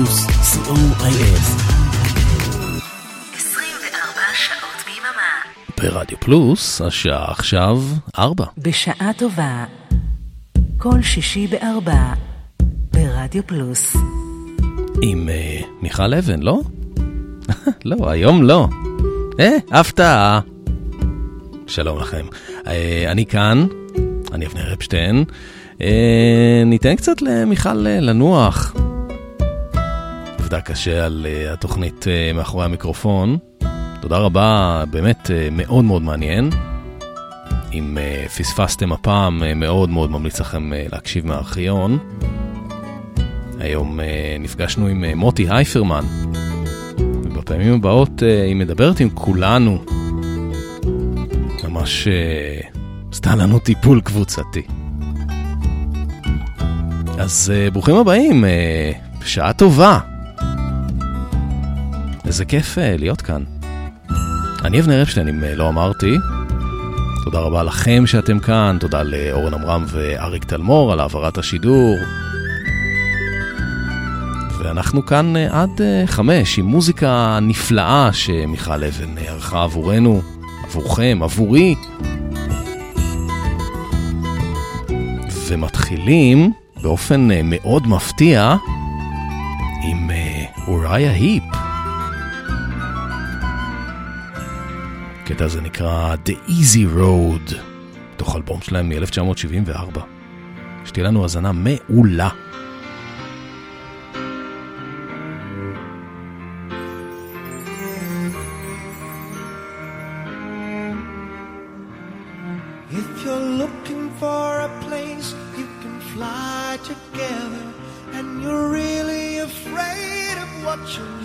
פלוס, co.il. 24 שעות ביממה. ברדיו פלוס, השעה עכשיו ארבע. בשעה טובה. כל שישי בארבע. ברדיו פלוס. עם uh, מיכל אבן, לא? לא, היום לא. אה, הפתעה. שלום לכם. Uh, אני כאן, אני אבנר אפשטיין. Uh, ניתן קצת למיכל uh, לנוח. עבדה קשה על uh, התוכנית uh, מאחורי המיקרופון. תודה רבה, באמת uh, מאוד מאוד מעניין. אם uh, פספסתם הפעם, uh, מאוד מאוד ממליץ לכם uh, להקשיב מהארכיון. היום uh, נפגשנו עם uh, מוטי הייפרמן, ובפעמים הבאות uh, היא מדברת עם כולנו. ממש uh, עשתה לנו טיפול קבוצתי. אז uh, ברוכים הבאים, uh, שעה טובה. איזה כיף uh, להיות כאן. אני אבנר אפשטיין, אם uh, לא אמרתי. תודה רבה לכם שאתם כאן, תודה לאורן עמרם ואריק תלמור על העברת השידור. ואנחנו כאן uh, עד חמש עם מוזיקה נפלאה שמיכל אבן ערכה עבורנו, עבורכם, עבורי. ומתחילים באופן מאוד מפתיע עם אוריה היפ. הקטע הזה נקרא The Easy Road, תוך אלבום שלהם מ-1974. שתהיה לנו האזנה מעולה.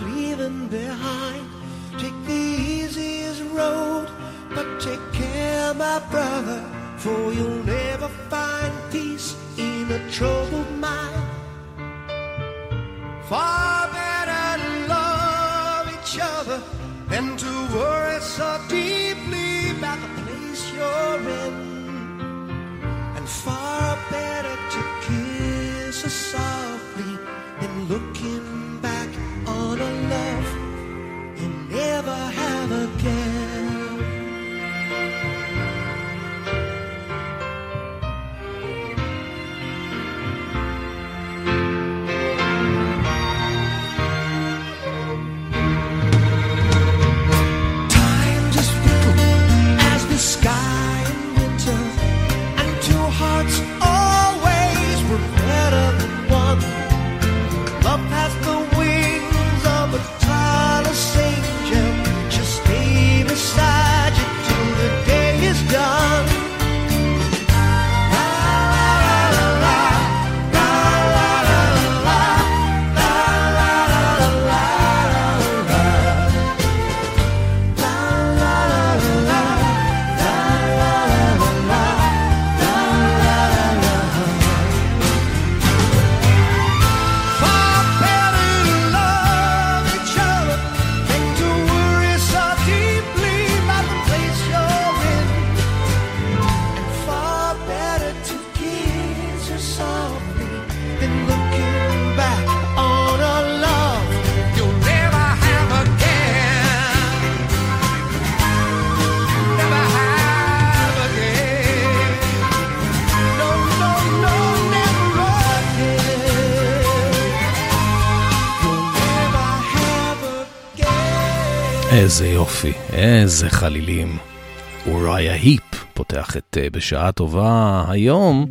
Leaving behind, take the easiest road, but take care, my brother, for you'll never find peace in a troubled mind. Far better to love each other than to worry so deeply about the place you're in. And far better to kiss her softly איזה יופי, איזה חלילים. אוריה היפ פותח את אה, בשעה טובה היום.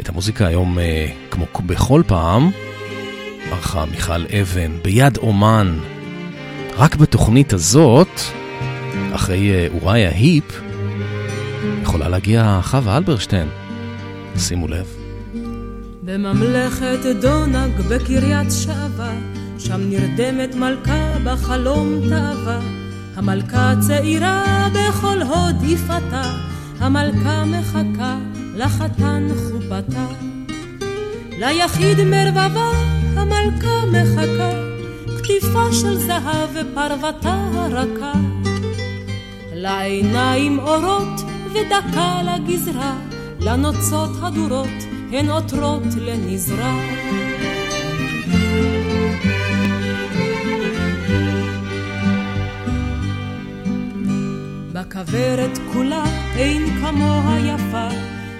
את המוזיקה היום, אה, כמו בכל פעם, ערכה מיכל אבן ביד אומן. רק בתוכנית הזאת, אחרי אה, אוריה היפ, יכולה להגיע חווה אלברשטיין. שימו לב. בממלכת דונג בקריית שעבה, שם נרדמת מלכה בחלום תאווה. המלכה צעירה בכל הוד יפתה, המלכה מחכה לחתן חופתה. ליחיד מרבבה המלכה מחכה, כתיפה של זהב ופרוותה הרכה. לעיניים אורות ודקה לגזרה, לנוצות הדורות הן עותרות לנזרה. בכוורת כולה אין כמוה יפה,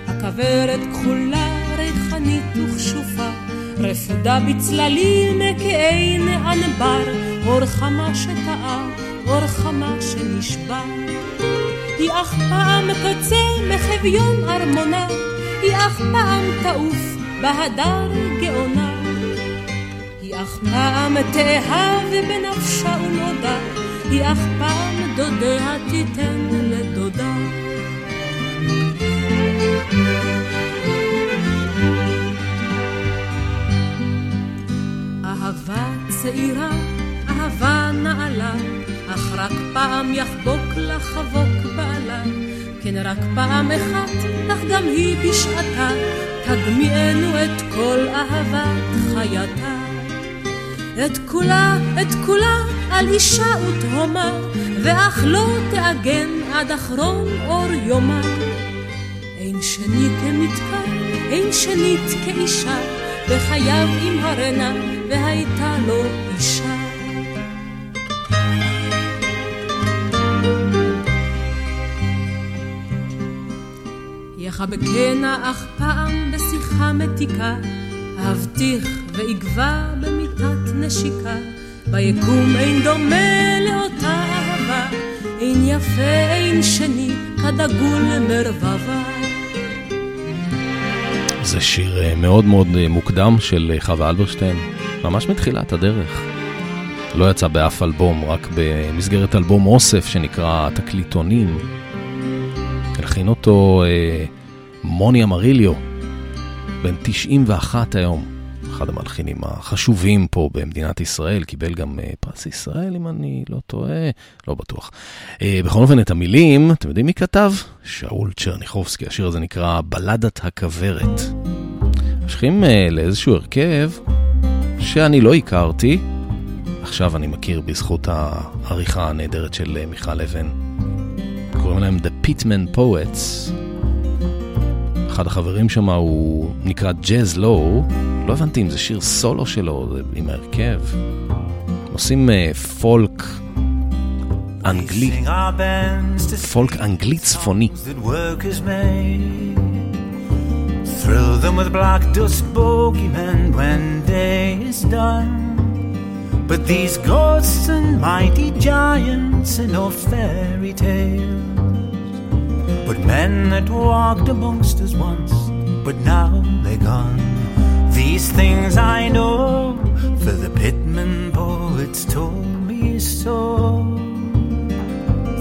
הכוורת כחולה, ריחנית וכשופה, רפודה בצללים כעין ענבר, אור חמה שטעה, אור חמה שנשבר. היא אף פעם קצה מחביון ארמונה, היא אף פעם תעוף בהדר גאונה. היא אף פעם תאהב בנפשה ונודה, היא אף פעם דודיה תיתן לדודה. אהבה צעירה, אהבה נעלה, אך רק פעם יחבוק לחבוק בעלה. כן רק פעם אחת, אך גם היא בשעתה, תגמיענו את כל אהבת חייתה. את כולה, את כולה, על אישה ותהומה, ואך לא תעגן עד אחרון אור יומה. אין שני כמתקן, אין שנית כאישה, וחייו עם הרנה, והייתה לו אישה. יחבקנה אך פעם בשיחה מתיקה, אבטיח ואגבה במיטת נשיקה. ביקום אין דומה לאותה אהבה, אין יפה אין שני כדגול מרבבה. זה שיר אה, מאוד מאוד אה, מוקדם של אה, חווה אלברשטיין, ממש מתחילת הדרך. לא יצא באף אלבום, רק במסגרת אלבום אוסף שנקרא תקליטונים. הלחין אותו אה, מוני אמריליו, בן 91 היום, אחד המלחינים החשובים פה במדינת ישראל, קיבל גם אה, פרס ישראל, אם אני לא טועה, לא בטוח. אה, בכל אופן, את המילים, אתם יודעים מי כתב? שאול צ'רניחובסקי, השיר הזה נקרא בלדת הכוורת. ממשיכים אה, לאיזשהו הרכב שאני לא הכרתי, עכשיו אני מכיר בזכות העריכה הנהדרת של מיכל אבן. קוראים להם The Pitman Poets. אחד החברים שם הוא נקרא ג'אז לואו, לא הבנתי אם זה שיר סולו שלו, עם ההרכב. עושים uh, פולק אנגלי, פולק אנגלי צפוני. Thrill them with black dust bogeymen when day is done. But these ghosts and mighty giants are no fairy tales. But men that walked amongst us once, but now they're gone. These things I know, for the pitman poets told me so.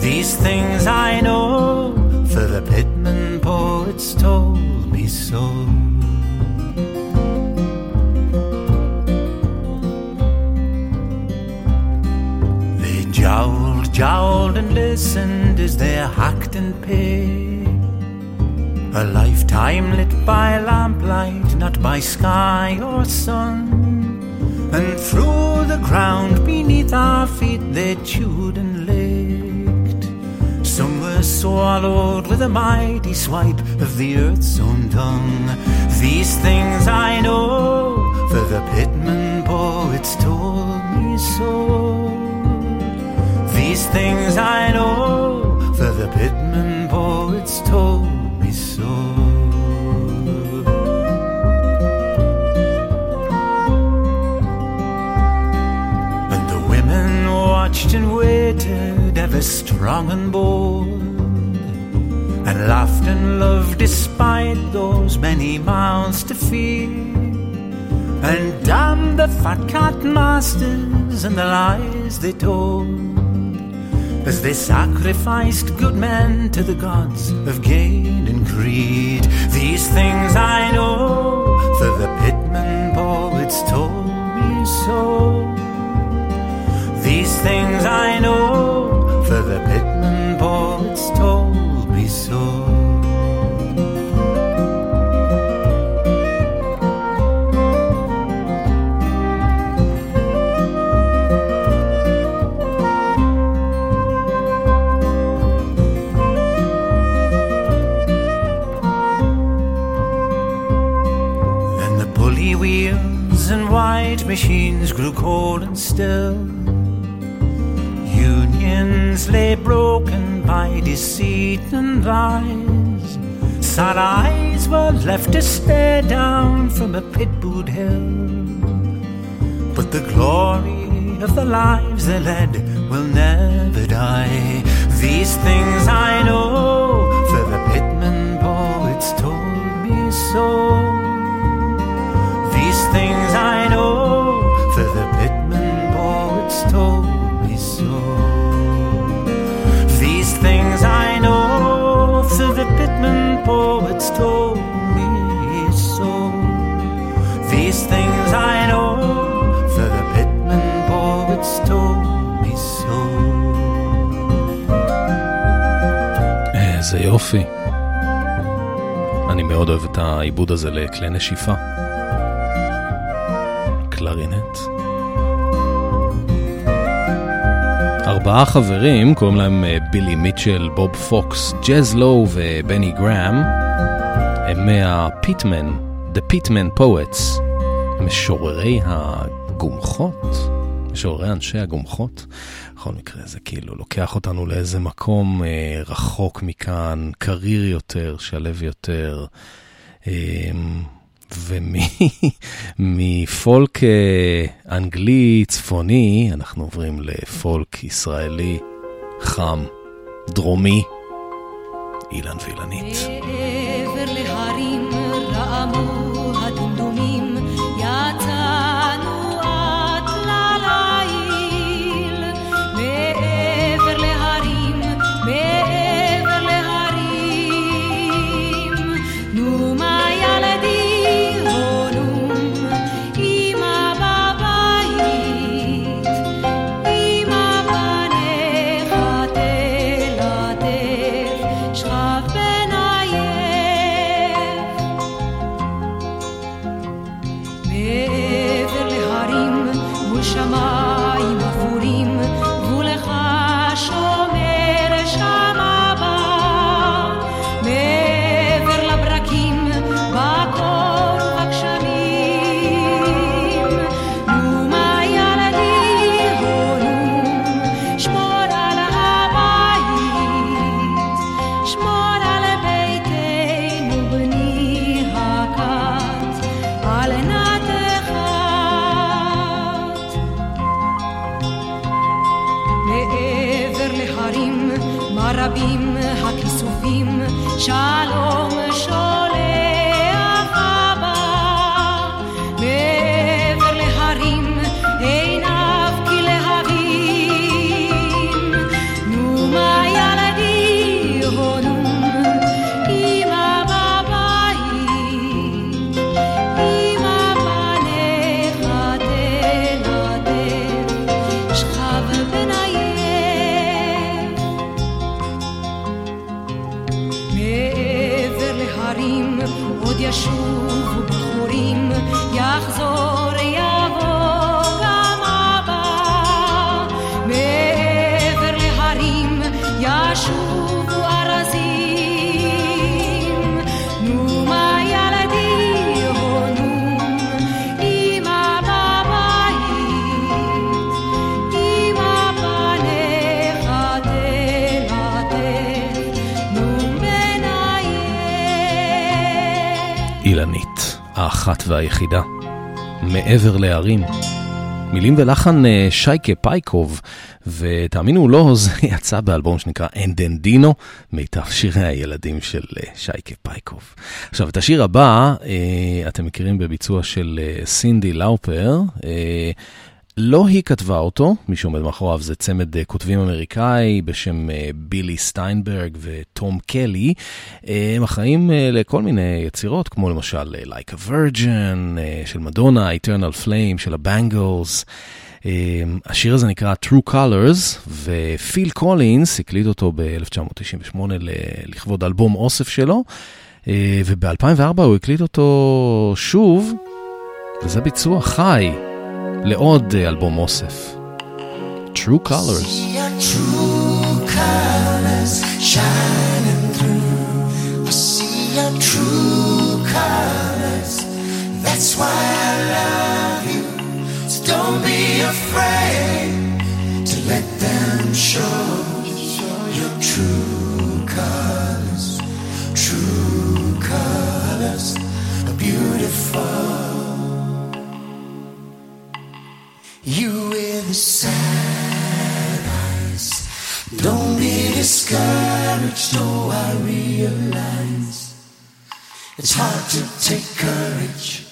These things I know, for the pitman poets told me so. They jowled, jowled, and listened as they hacked and paid. A lifetime lit by lamplight, not by sky or sun. And through the ground beneath our feet they chewed and licked. Some were swallowed with a mighty swipe of the earth's own tongue. These things I know, for the pitman poets told me so. These things I know, for the pitman poets told me so. And the women watched and waited, ever strong and bold, and laughed and loved despite those many mouths to feed. And damned the fat cat masters and the lies they told as they sacrificed good men to the gods of gain and greed. These things I know, for the pitman poets told me so. These things I know, grew cold and still. Unions lay broken by deceit and lies. Sad eyes were left to stare down from a pit boot hill. But the glory of the lives they led will never die. These things I know, for the pitman poets told me so. The pitman poets told me so. These things I know, the pitman poets told me so. These things I know, the pitman poets told me so. איזה יופי. אני מאוד אוהב את העיבוד הזה לכלי נשיפה. ארבעה חברים, קוראים להם אה, בילי מיטשל, בוב פוקס, ג'אז לואו ובני גראם. הם מהפיטמן, The Pitman Poets, משוררי הגומחות, משוררי אנשי הגומחות. בכל מקרה זה כאילו לוקח אותנו לאיזה מקום אה, רחוק מכאן, קריר יותר, שלב יותר. אה, ומפולק אה, אנגלי צפוני, אנחנו עוברים לפולק ישראלי חם, דרומי, אילן ואילנית. מעבר להרים רעמו להרים עוד ישובו בחורים, יחזור יבוא האחת והיחידה, מעבר להרים. מילים ולחן אה, שייקה פייקוב, ותאמינו או לא, זה יצא באלבום שנקרא אנדנדינו, מיטב שירי הילדים של אה, שייקה פייקוב. עכשיו, את השיר הבא, אה, אתם מכירים בביצוע של סינדי לאופר. לא היא כתבה אותו, מי שעומד מאחוריו זה צמד אה, כותבים אמריקאי בשם אה, בילי סטיינברג וטום קלי. אה, הם אחראים לכל מיני יצירות, כמו למשל Like a Virgin של מדונה, Eternal Flame של הבנגלס. השיר הזה נקרא True Colors, ופיל קולינס הקליט אותו ב-1998 לכבוד אלבום אוסף שלו, אה, וב-2004 הוא הקליט אותו שוב, וזה ביצוע חי. לעוד אה, אלבום אוסף. True Colors. your true colors shining through. I see your true colors. That's why I love you. So don't be afraid to let them show. your true colors, true colors are beautiful. You with the sad eyes, don't be discouraged. Oh, I realize it's hard to take courage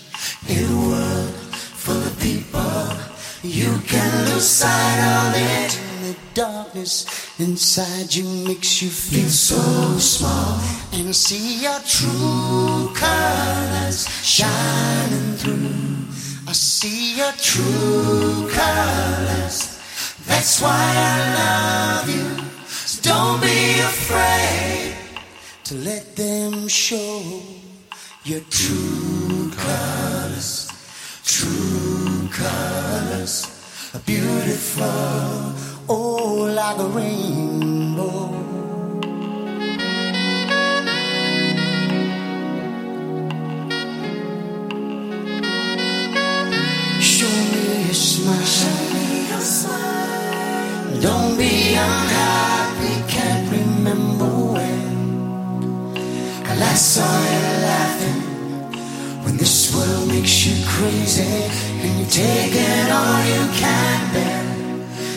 in a world full of people. You can lose sight of it. The darkness inside you makes you feel so small. And see your true colors shining through. See your true colors. That's why I love you. So don't be afraid to let them show your true colors. True colors are beautiful, oh, like a rainbow. Smile. Don't be unhappy, can't remember when. I saw you laughing. When this world makes you crazy and you're taking all you can bear,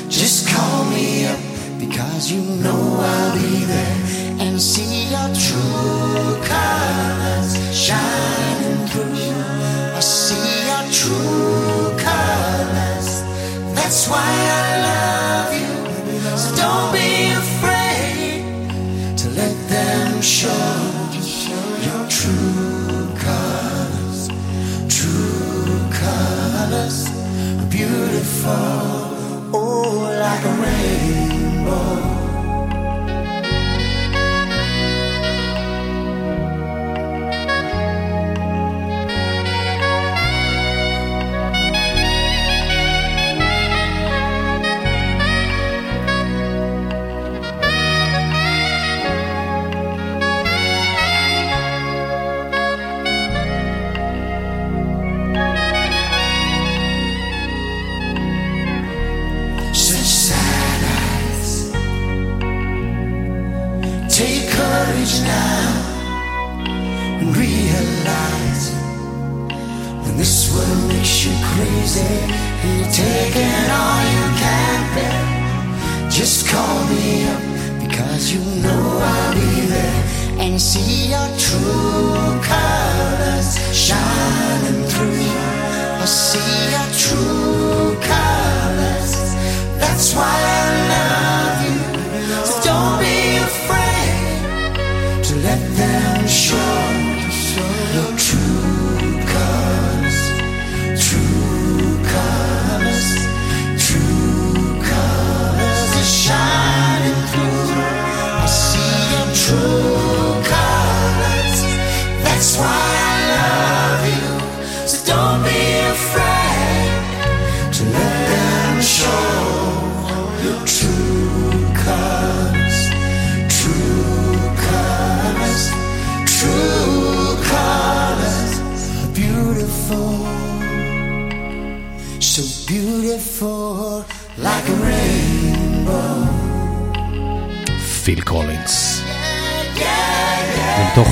just call me up because you know I'll be there and see your true colors shining through. I see your true. That's why I love you. So don't be afraid to let them show your true colors. True colors beautiful, oh, like a rainbow.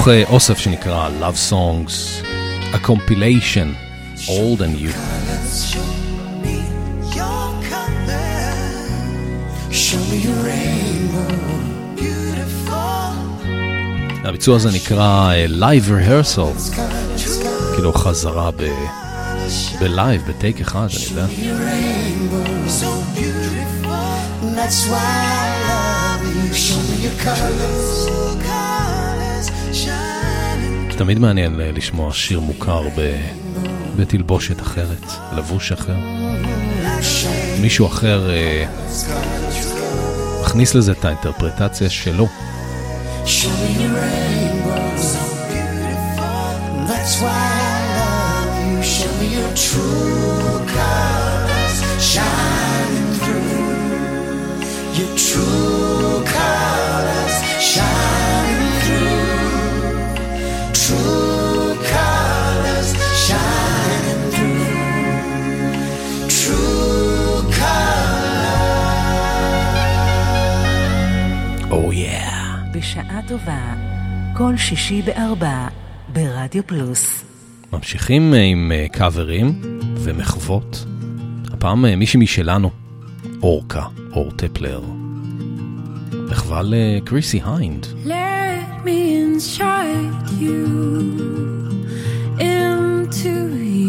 מתוך אה, אוסף שנקרא Love Songs, a compilation, Old and You. Show me your color. Show me your rainbow. Beautiful. הביצוע הזה נקרא אה, Live Rehearsal, כאילו חזרה ב... בלייב, בטייק אחד, אני יודע. Your rainbow. So beautiful. That's why I love you. Show me your colors. Colors shining. תמיד מעניין לשמוע שיר מוכר ב... בתלבושת אחרת, לבוש אחר. מישהו אחר אה, מכניס לזה את האינטרפרטציה שלו. טובה, כל שישי בארבע, ברדיו פלוס. ממשיכים אה, עם אה, קאברים ומחוות. הפעם אה, מישהי משלנו, אורקה, אור טפלר. מחווה לקריסי היינד. Let me inside you into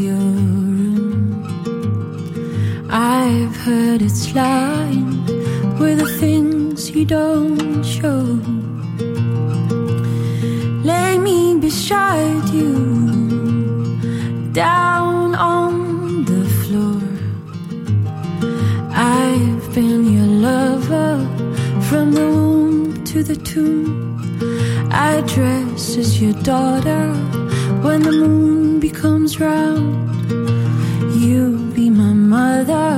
your room. I've heard it's lined with the things you don't show. Beside you down on the floor. I've been your lover from the womb to the tomb. I dress as your daughter when the moon becomes round. You'll be my mother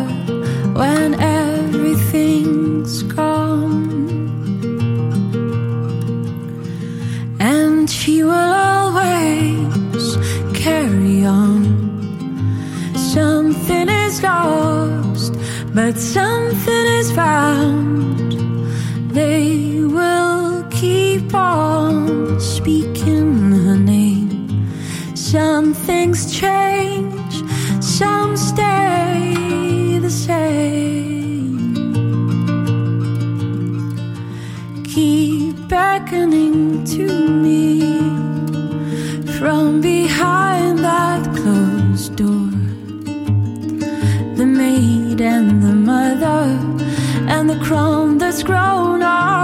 when but something is found. They will keep on speaking her name. Some things change, some stay the same. Keep beckoning to me crown that's grown old.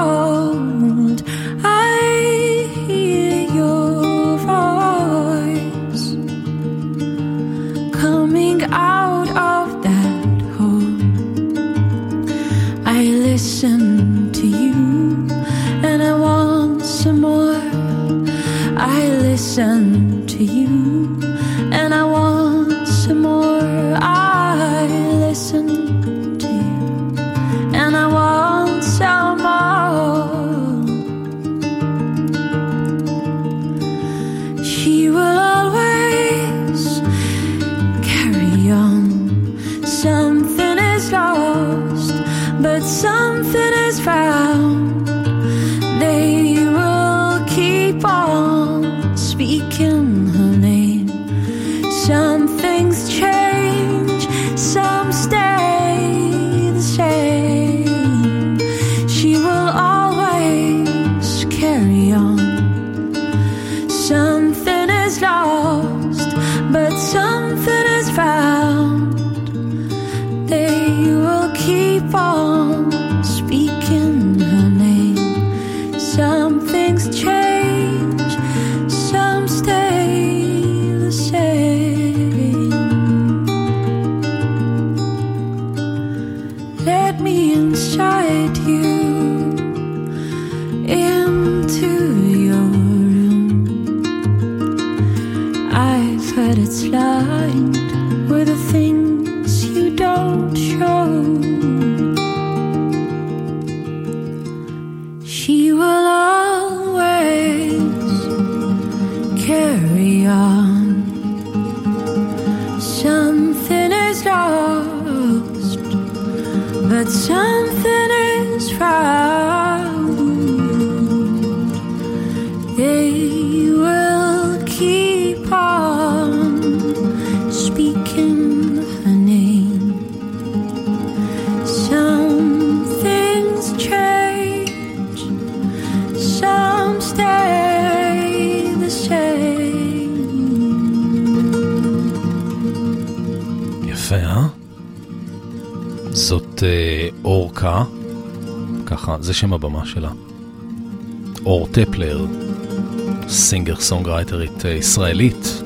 שם הבמה שלה. אור טפלר, singer songwriterית אה, ישראלית.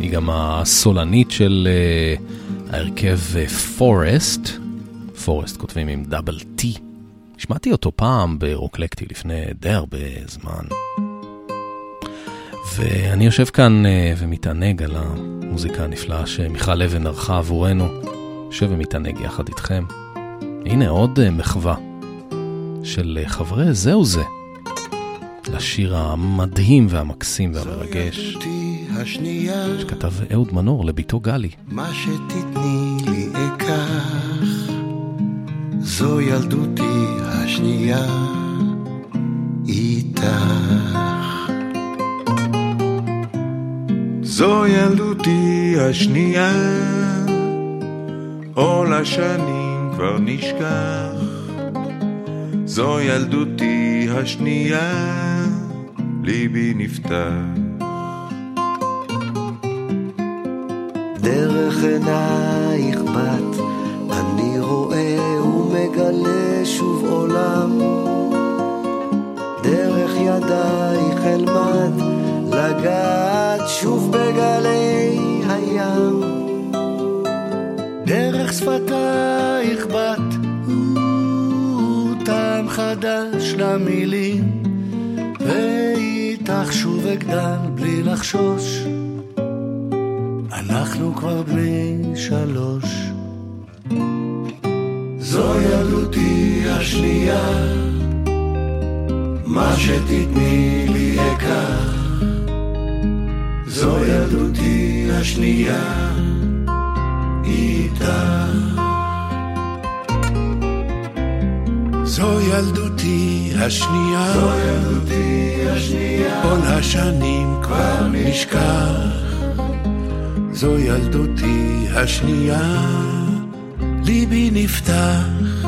היא גם הסולנית של אה, ההרכב אה, פורסט. פורסט כותבים עם דאבל טי. שמעתי אותו פעם ברוקלקטי לפני די הרבה זמן. ואני יושב כאן אה, ומתענג על המוזיקה הנפלאה שמיכל אבן ערכה עבורנו. יושב ומתענג יחד איתכם. הנה עוד מחווה של אה, חברי זהו זה. לשיר המדהים והמקסים והמרגש שכתב אהוד מנור לביתו גלי. מה שתתני לי אקח. זו ילדותי השנייה, איתך. זו ילדותי השנייה, עול השנים כבר נשכח. זו ילדותי השנייה, ליבי נפתח. דרך עינייך בת, אני רואה ומגלה שוב עולם. דרך ידייך אלמד לגעת שוב בגלי הים. דרך שפתייך טעם חדש למילים, ואיתך שוב אגדל בלי לחשוש. אנחנו כבר בני שלוש. זו ילדותי השנייה, מה שתתני לי אקח. זו ילדותי השנייה, איתך. זו ילדותי השנייה, זו ילדותי השנייה, כל השנים כבר נשכח. זו ילדותי השנייה, ליבי נפתח.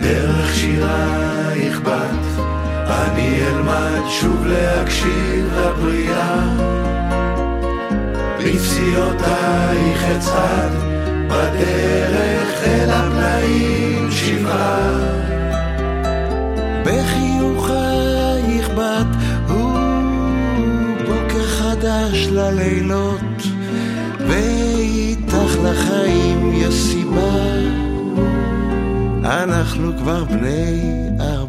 דרך שירייך בת, אני אלמד שוב להקשיב לבריאה. בפסיעותייך אצעד, בדרך אל הפלאים שבעה. בחיוכייך בת, חדש ללילות, ואיתך לחיים יש סיבה, אנחנו כבר בני ארבע.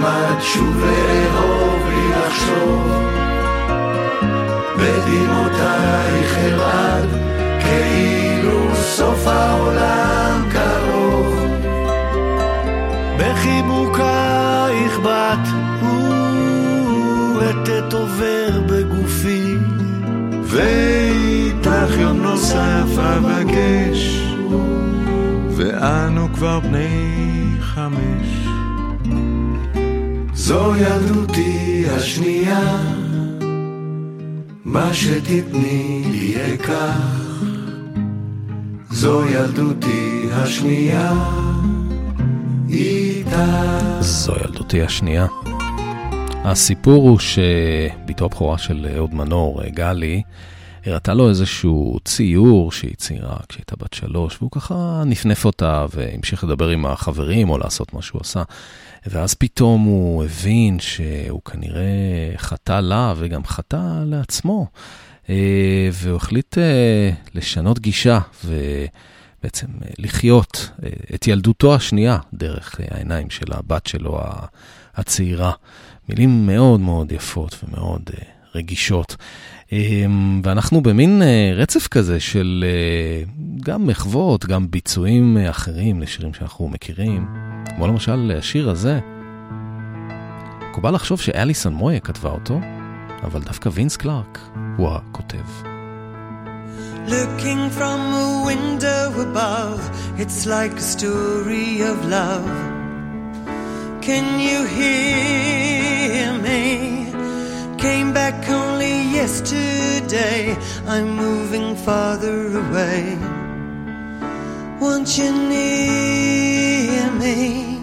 אלמד שוב לאהוב בלי לחשוב. בדמעותייך אלעד, כאילו סוף העולם קרוב. בחיבוקייך בת, ורטט עובר בגופי, ואיתך יום נוסף אבקש. ואנו כבר בני חמש. זו ילדותי השנייה, מה שתתני לי אקח. זו ילדותי השנייה, איתה. זו ילדותי השנייה. הסיפור הוא שבתו הבכורה של אהוד מנור, גלי, הראתה לו איזשהו ציור שהיא ציירה כשהייתה בת שלוש, והוא ככה נפנף אותה והמשיך לדבר עם החברים או לעשות מה שהוא עשה. ואז פתאום הוא הבין שהוא כנראה חטא לה וגם חטא לעצמו, אה, והוא החליט אה, לשנות גישה ובעצם לחיות אה, את ילדותו השנייה דרך העיניים של הבת שלו הצעירה. מילים מאוד מאוד יפות ומאוד רגישות. אמ, ואנחנו במין אה, רצף כזה של אה, גם מחוות, גם ביצועים אה, אחרים לשירים שאנחנו מכירים, כמו למשל השיר הזה. מקובל לחשוב שאליסון מויה כתבה אותו, אבל דווקא וינס קלארק הוא הכותב. Looking from a window above, it's like a story of love. Can you hear me? Came back only yesterday. I'm moving farther away. Won't you near me?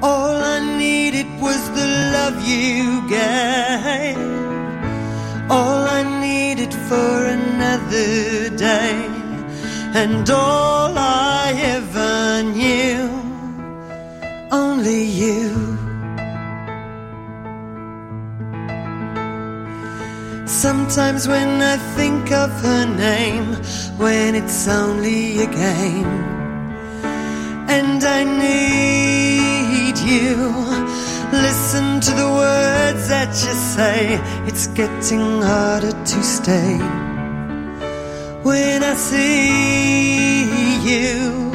All I needed was the love you gave. All I needed for another day. And all I ever knew. Only you. Sometimes when I think of her name, when it's only a game, and I need you Listen to the words that you say, it's getting harder to stay. When I see you,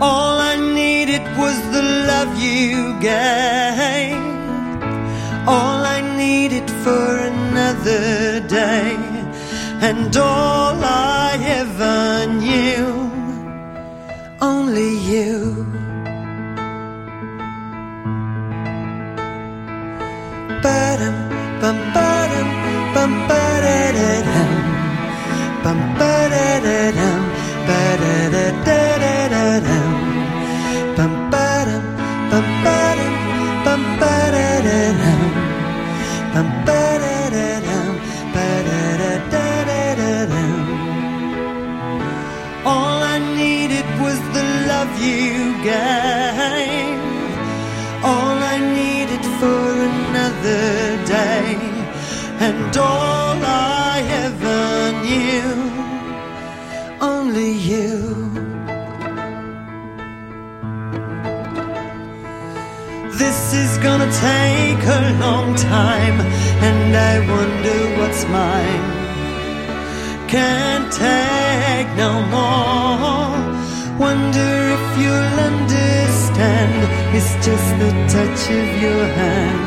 all I needed was the love you gave. All I needed for another day, and all I ever knew, only you. Ba-dum, bum, ba-dum, bum, ba-da-da-dum. Bum, ba-da-da-dum, ba-da-da-da-da-da-dum. Bum, ba-dum, bum, ba-dum, All I needed was the love you gave. Is gonna take a long time, and I wonder what's mine. Can't take no more. Wonder if you'll understand. It's just the touch of your hand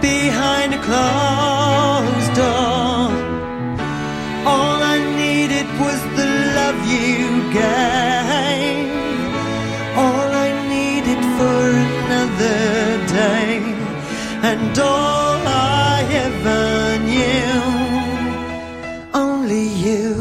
behind a closed door. All I needed was the love you gave. And all I ever knew, only you.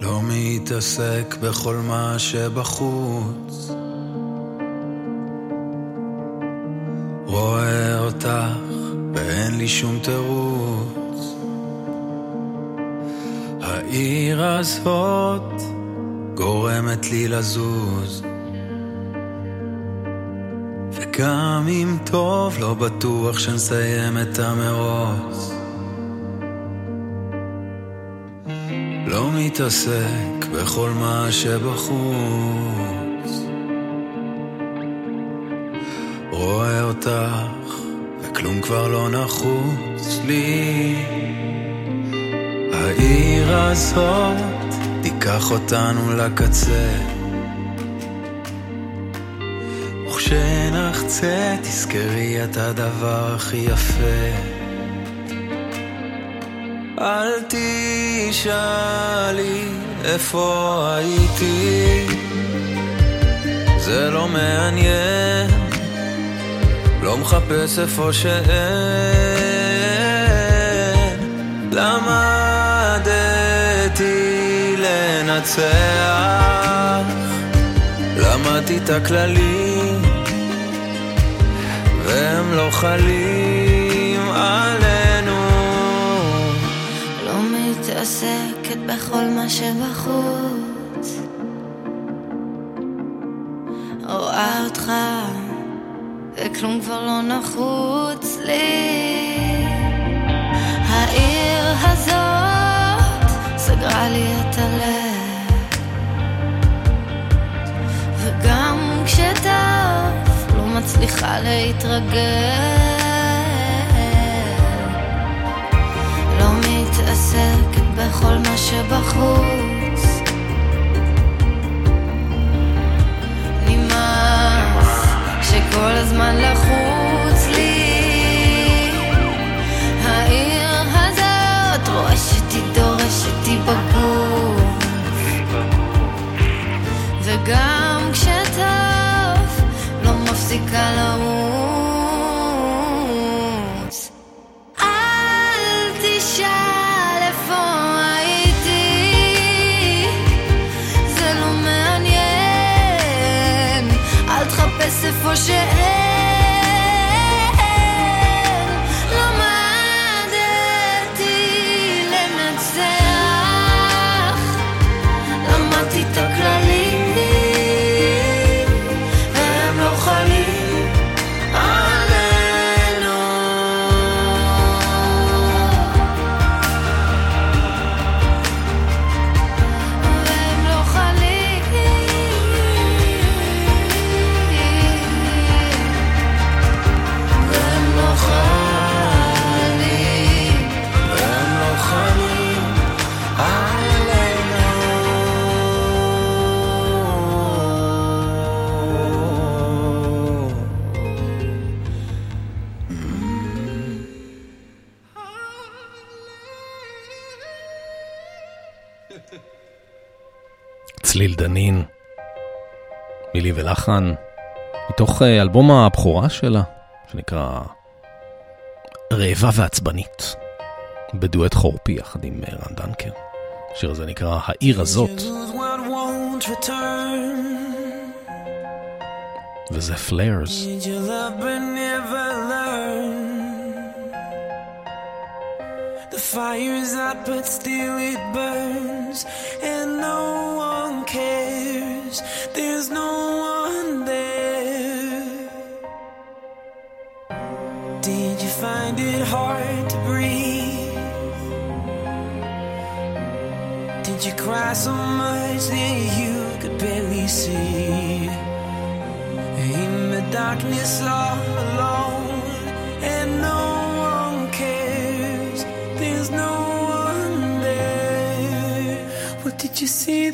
לא מתעסק בכל מה שבחוץ. רואה אותך ואין לי שום תירוץ. העיר הזאת גורמת לי לזוז. וגם אם טוב, לא בטוח שנסיים את המרוץ. לא מתעסק בכל מה שבחוץ. רואה אותך, וכלום כבר לא נחוץ לי. העיר הזאת תיקח אותנו לקצה. וכשנחצה, תזכרי את הדבר הכי יפה. אל תשאלי איפה הייתי, זה לא מעניין, לא מחפש איפה שאין. למדתי לנצח, למדתי את הכללים, והם לא חלים עלינו. לא מתעסקת בכל מה שבחוץ. רואה אותך, וכלום כבר לא נחוץ לי. העיר הזאת סגרה לי את הלב, כשטוב לא מצליחה להתרגל. לא מתעסקת בכל מה שבחוץ. נמאס שכל הזמן לחוץ תחפש איפה שאין. ולחן, מתוך אה, אלבום הבכורה שלה, שנקרא רעבה ועצבנית, בדואט חורפי יחד עם אה, רן דנקר. השיר הזה נקרא העיר הזאת. וזה Flyers. The fire's out, but still it burns, and no one cares. There's no one there. Did you find it hard to breathe? Did you cry so much that you could barely see? In the darkness, all alone, and no one cares. There's no one there. What did you see?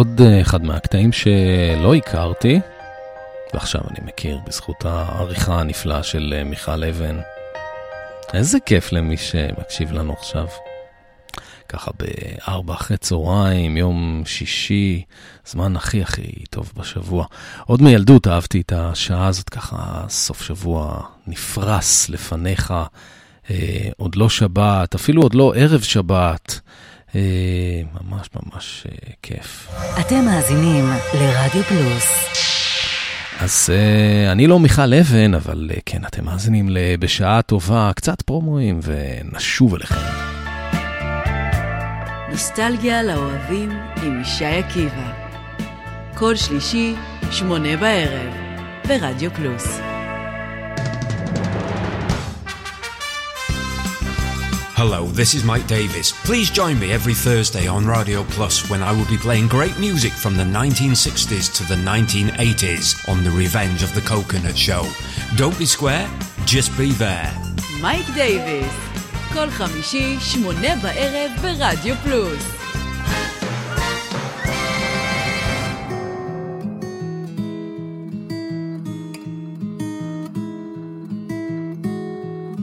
עוד אה, אחד מהקטעים שלא הכרתי, ועכשיו אני מכיר בזכות העריכה הנפלאה של אה, מיכל אבן. איזה כיף למי שמקשיב לנו עכשיו. ככה בארבע אחרי צהריים, יום שישי, זמן הכי הכי טוב בשבוע. עוד מילדות אהבתי את השעה הזאת, ככה סוף שבוע נפרס לפניך, אה, עוד לא שבת, אפילו עוד לא ערב שבת. אה, ממש ממש אה, כיף. אתם מאזינים לרדיו פלוס. אז uh, אני לא מיכל אבן, אבל uh, כן, אתם מאזינים לבשעה טובה, קצת פרומואים, ונשוב אליכם. נוסטלגיה לאוהבים עם ישי עקיבא. כל שלישי, שמונה בערב, ברדיו פלוס. Hello, this is Mike Davis. Please join me every Thursday on Radio Plus when I will be playing great music from the 1960s to the 1980s on The Revenge of the Coconut Show. Don't be square, just be there. מייק דייוויס, כל חמישי, שמונה בערב, ברדיו פלוס.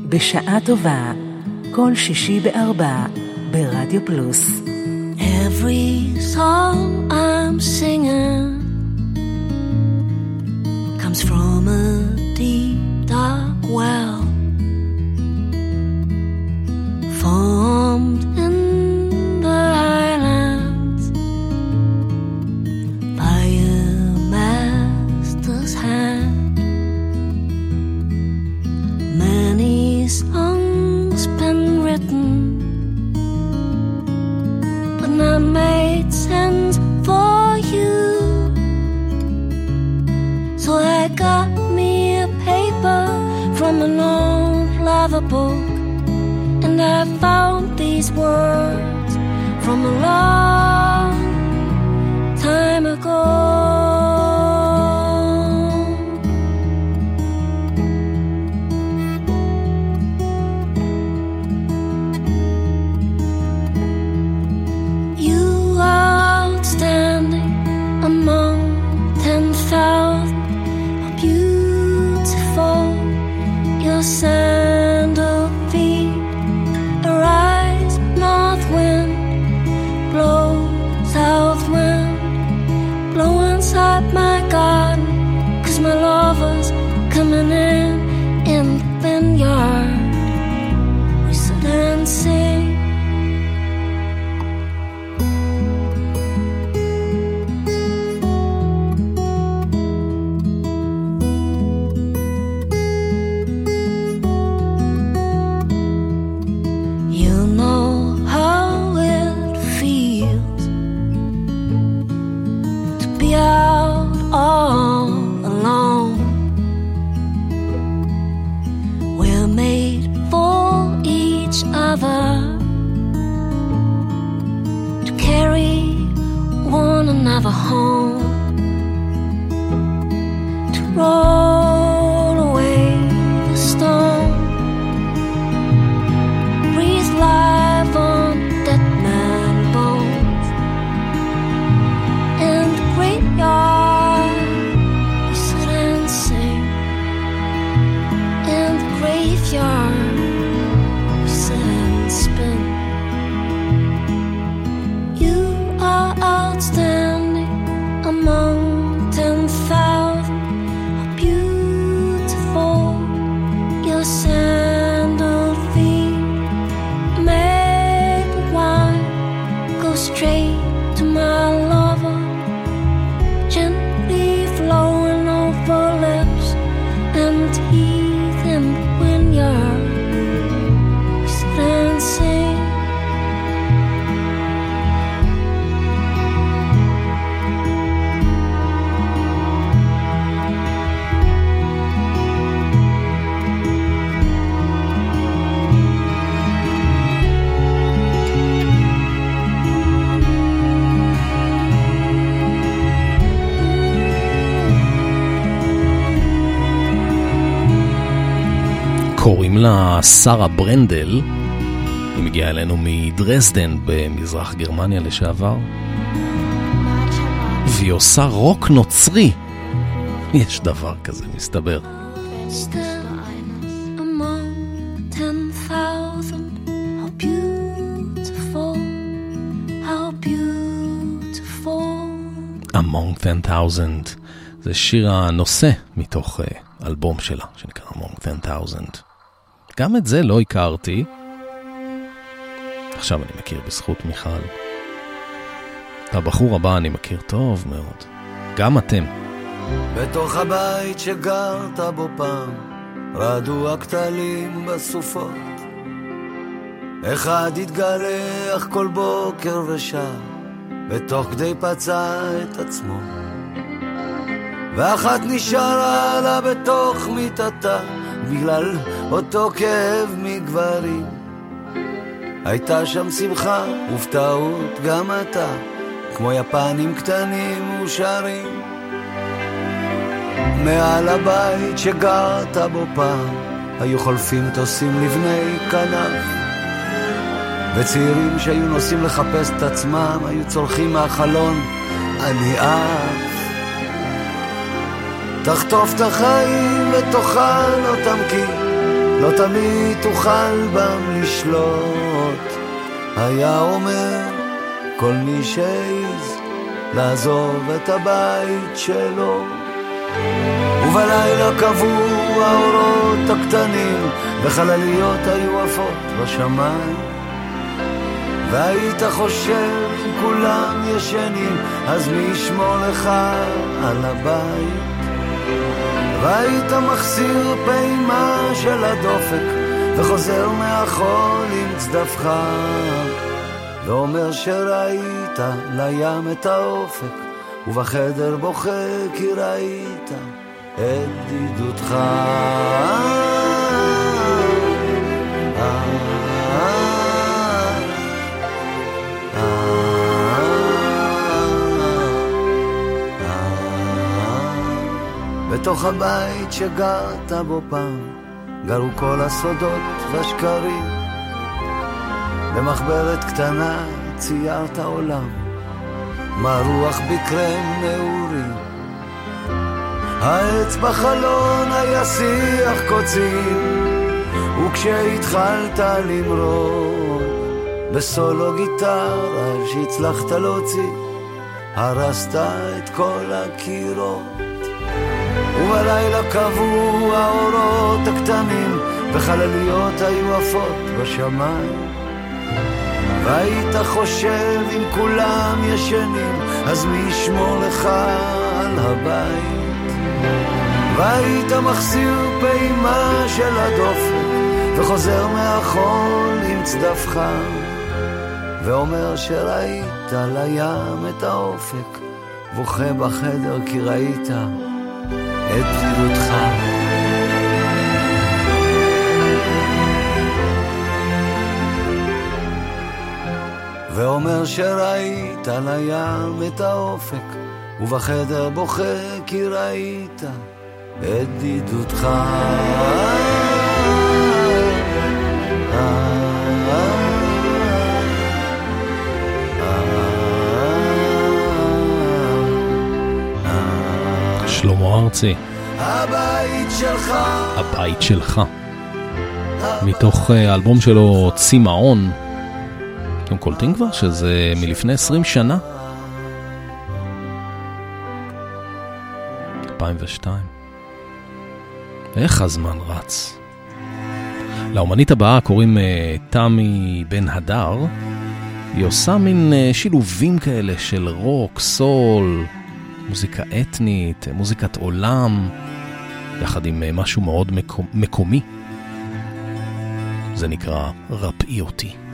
בשעה טובה, כל שישי בארבע, ברדיו פלוס. Every song I'm singing book and I found these words from a love. שרה ברנדל, היא מגיעה אלינו מדרזדן במזרח גרמניה לשעבר, והיא עושה רוק נוצרי. יש דבר כזה, מסתבר. Among 10,000 זה שיר הנושא מתוך אה, אלבום שלה שנקרא Among 10,000. גם את זה לא הכרתי. עכשיו אני מכיר בזכות מיכל. את הבחור הבא אני מכיר טוב מאוד. גם אתם. בתוך הבית שגרת בו פעם, רעדו הכתלים בסופות. אחד התגלח כל בוקר ושר, בתוך כדי פצע את עצמו. ואחת נשארה לה בתוך מיטתה, בגלל אותו כאב מגברים. הייתה שם שמחה, ובטעות גם אתה, כמו יפנים קטנים ושרים. מעל הבית שגרת בו פעם, היו חולפים מטוסים לבני כנף. וצעירים שהיו נוסעים לחפש את עצמם, היו צורכים מהחלון, אני עף. תחטוף את החיים ותאכל אותם כי לא תמיד תוכל בם לשלוט. היה אומר כל מי שהעז לעזוב את הבית שלו. ובלילה קבעו האורות הקטנים, וחלליות היו עפות בשמיים. והיית חושב כולם ישנים, אז מי ישמור לך על הבית? והיית מחסיר פעימה של הדופק, וחוזר מהחול עם צדפך, ואומר שראית לים את האופק, ובחדר בוכה כי ראית את בדידותך. בתוך הבית שגרת בו פעם, גרו כל הסודות והשקרים. במחברת קטנה ציירת עולם, מה רוח בקרם נעורים. העץ בחלון היה שיח קוצים, וכשהתחלת למרוד, בסולו גיטרה שהצלחת להוציא, הרסת את כל הקירות. ובלילה קבעו האורות הקטנים, וחלליות היו עפות בשמיים. והיית חושב אם כולם ישנים, אז מי ישמור לך על הבית? והיית מחסיר פעימה של הדופק, וחוזר מהחול עם צדפך, ואומר שראית לים את האופק, בוכה בחדר כי ראית את בדידותך. ואומר שראית על הים את האופק, ובחדר בוכה כי ראית את בדידותך. שלמה ארצי, הבית שלך, הבית שלך. מתוך אה, האלבום שלו צמאון. אתם קולטים כבר שזה מלפני 20 שנה? 2002. איך הזמן רץ. לאומנית הבאה קוראים אה, תמי בן הדר. היא עושה מין אה, שילובים כאלה של רוק, סול, מוזיקה אתנית, מוזיקת עולם, יחד עם אה, משהו מאוד מקומי. זה נקרא רפאי אותי.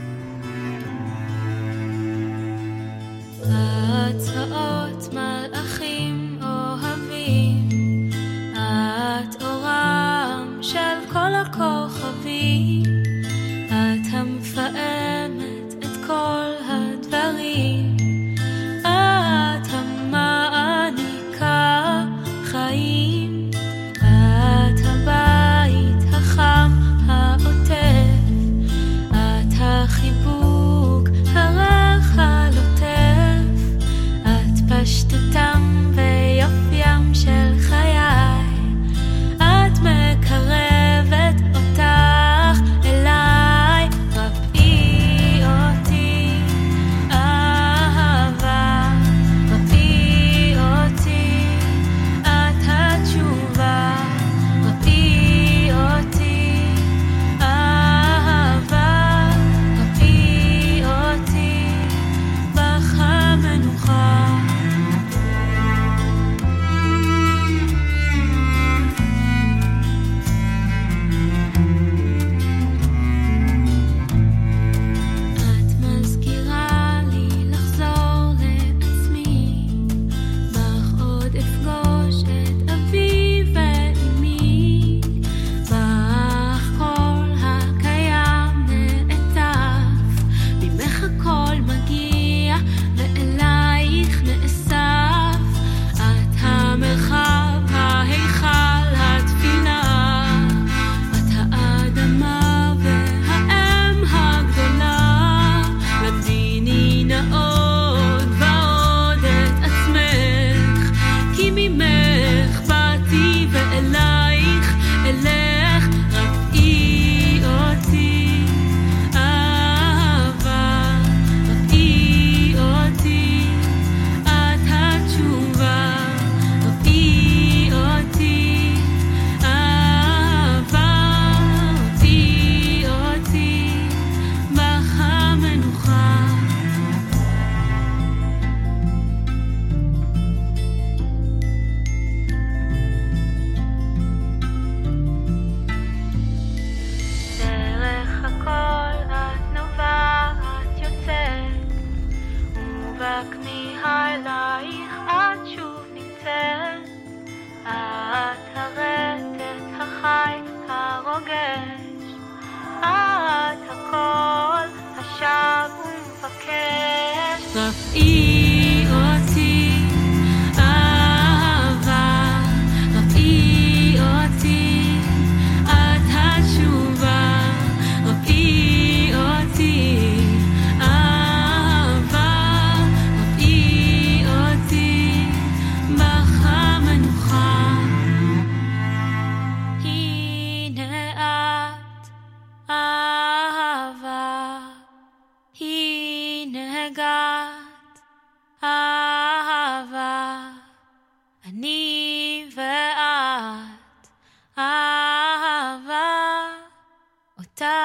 אותה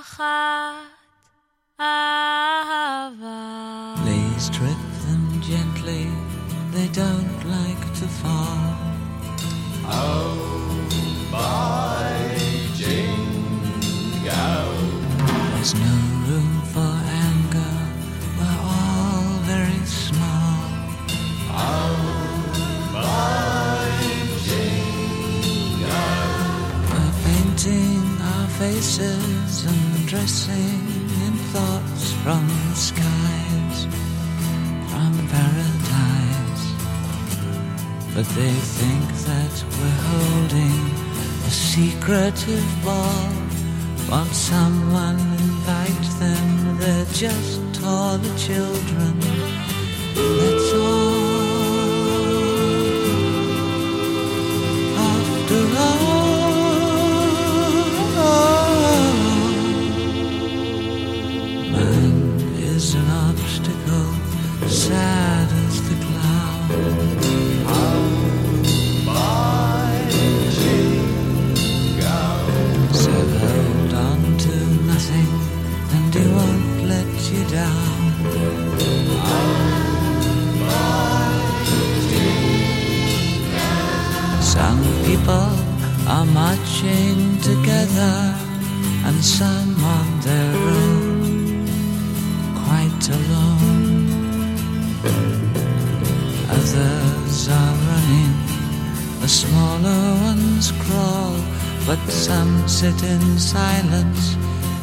אחת אהבה. Please trip them gently, they don't like to fall. Out by Jingle. There's no faces and dressing in thoughts from the skies, from paradise. But they think that we're holding a secretive ball. Won't someone invite them? They're just taller children. That's marching together, and some on their own, quite alone. Others are running, the smaller ones crawl, but some sit in silence.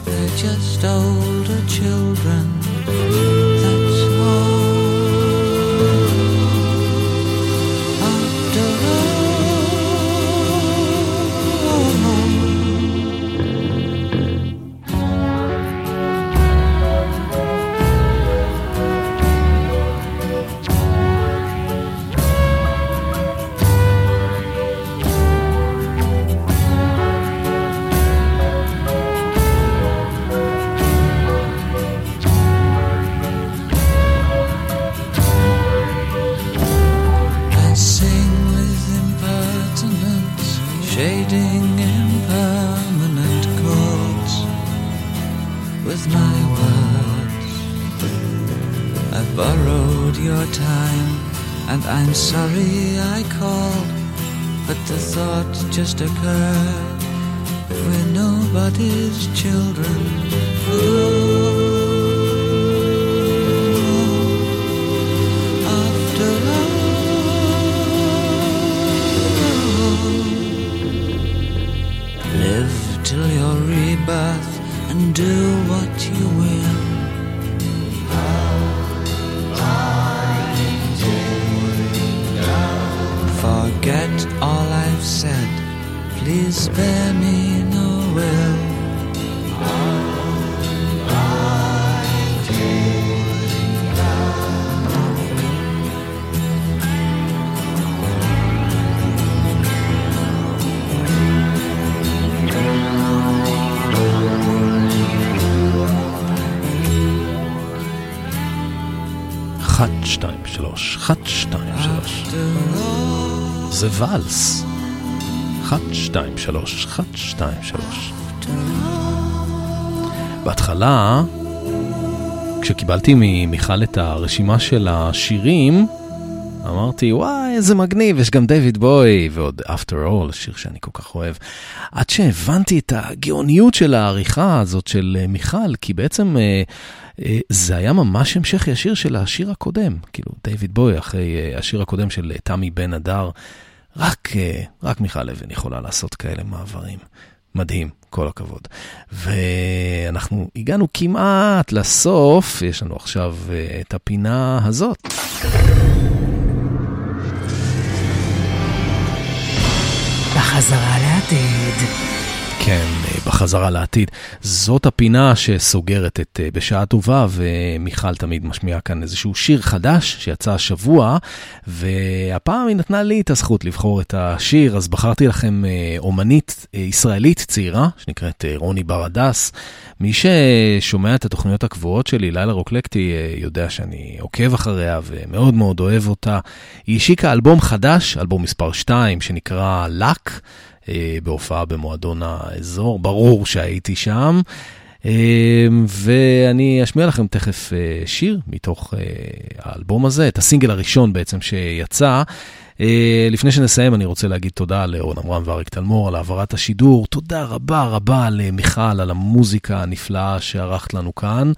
They're just older children. occur. We're nobody's children. ואלס. אחת, שתיים, שלוש, אחת, שתיים, שלוש. בהתחלה, כשקיבלתי ממיכל את הרשימה של השירים, אמרתי, וואי, איזה מגניב, יש גם דיוויד בוי, ועוד After All, שיר שאני כל כך אוהב. עד שהבנתי את הגאוניות של העריכה הזאת של אה, מיכל, כי בעצם אה, אה, זה היה ממש המשך ישיר של השיר הקודם, כאילו, דיוויד בוי, אחרי אה, השיר הקודם של אה, תמי בן אדר. רק, אה, רק מיכל לוין יכולה לעשות כאלה מעברים. מדהים, כל הכבוד. ואנחנו הגענו כמעט לסוף, יש לנו עכשיו אה, את הפינה הזאת. בחזרה לעתיד. כן, אה, בחזרה לעתיד. זאת הפינה שסוגרת את אה, בשעה טובה, ומיכל תמיד משמיעה כאן איזשהו שיר חדש שיצא השבוע, והפעם היא נתנה לי את הזכות לבחור את השיר, אז בחרתי לכם אה, אומנית ישראלית צעירה, שנקראת רוני בר הדס. מי ששומע את התוכניות הקבועות שלי, לילה רוקלקטי, יודע שאני עוקב אחריה ומאוד מאוד אוהב אותה. היא השיקה אלבום חדש, אלבום מספר 2, שנקרא לק. בהופעה במועדון האזור, ברור שהייתי שם. ואני אשמיע לכם תכף שיר מתוך האלבום הזה, את הסינגל הראשון בעצם שיצא. לפני שנסיים, אני רוצה להגיד תודה לאורן עמרם ואריק תלמור על העברת השידור. תודה רבה רבה למיכל על המוזיקה הנפלאה שערכת לנו כאן.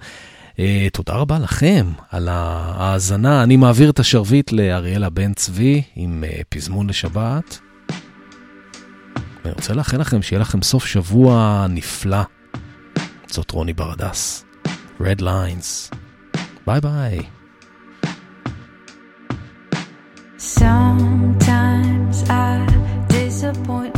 תודה רבה לכם על ההאזנה. אני מעביר את השרביט לאריאלה בן צבי עם פזמון לשבת. ואני רוצה לאחל לכם שיהיה לכם סוף שבוע נפלא. זאת רוני ברדס. Red Lines. ביי ביי. Sometimes I disappoint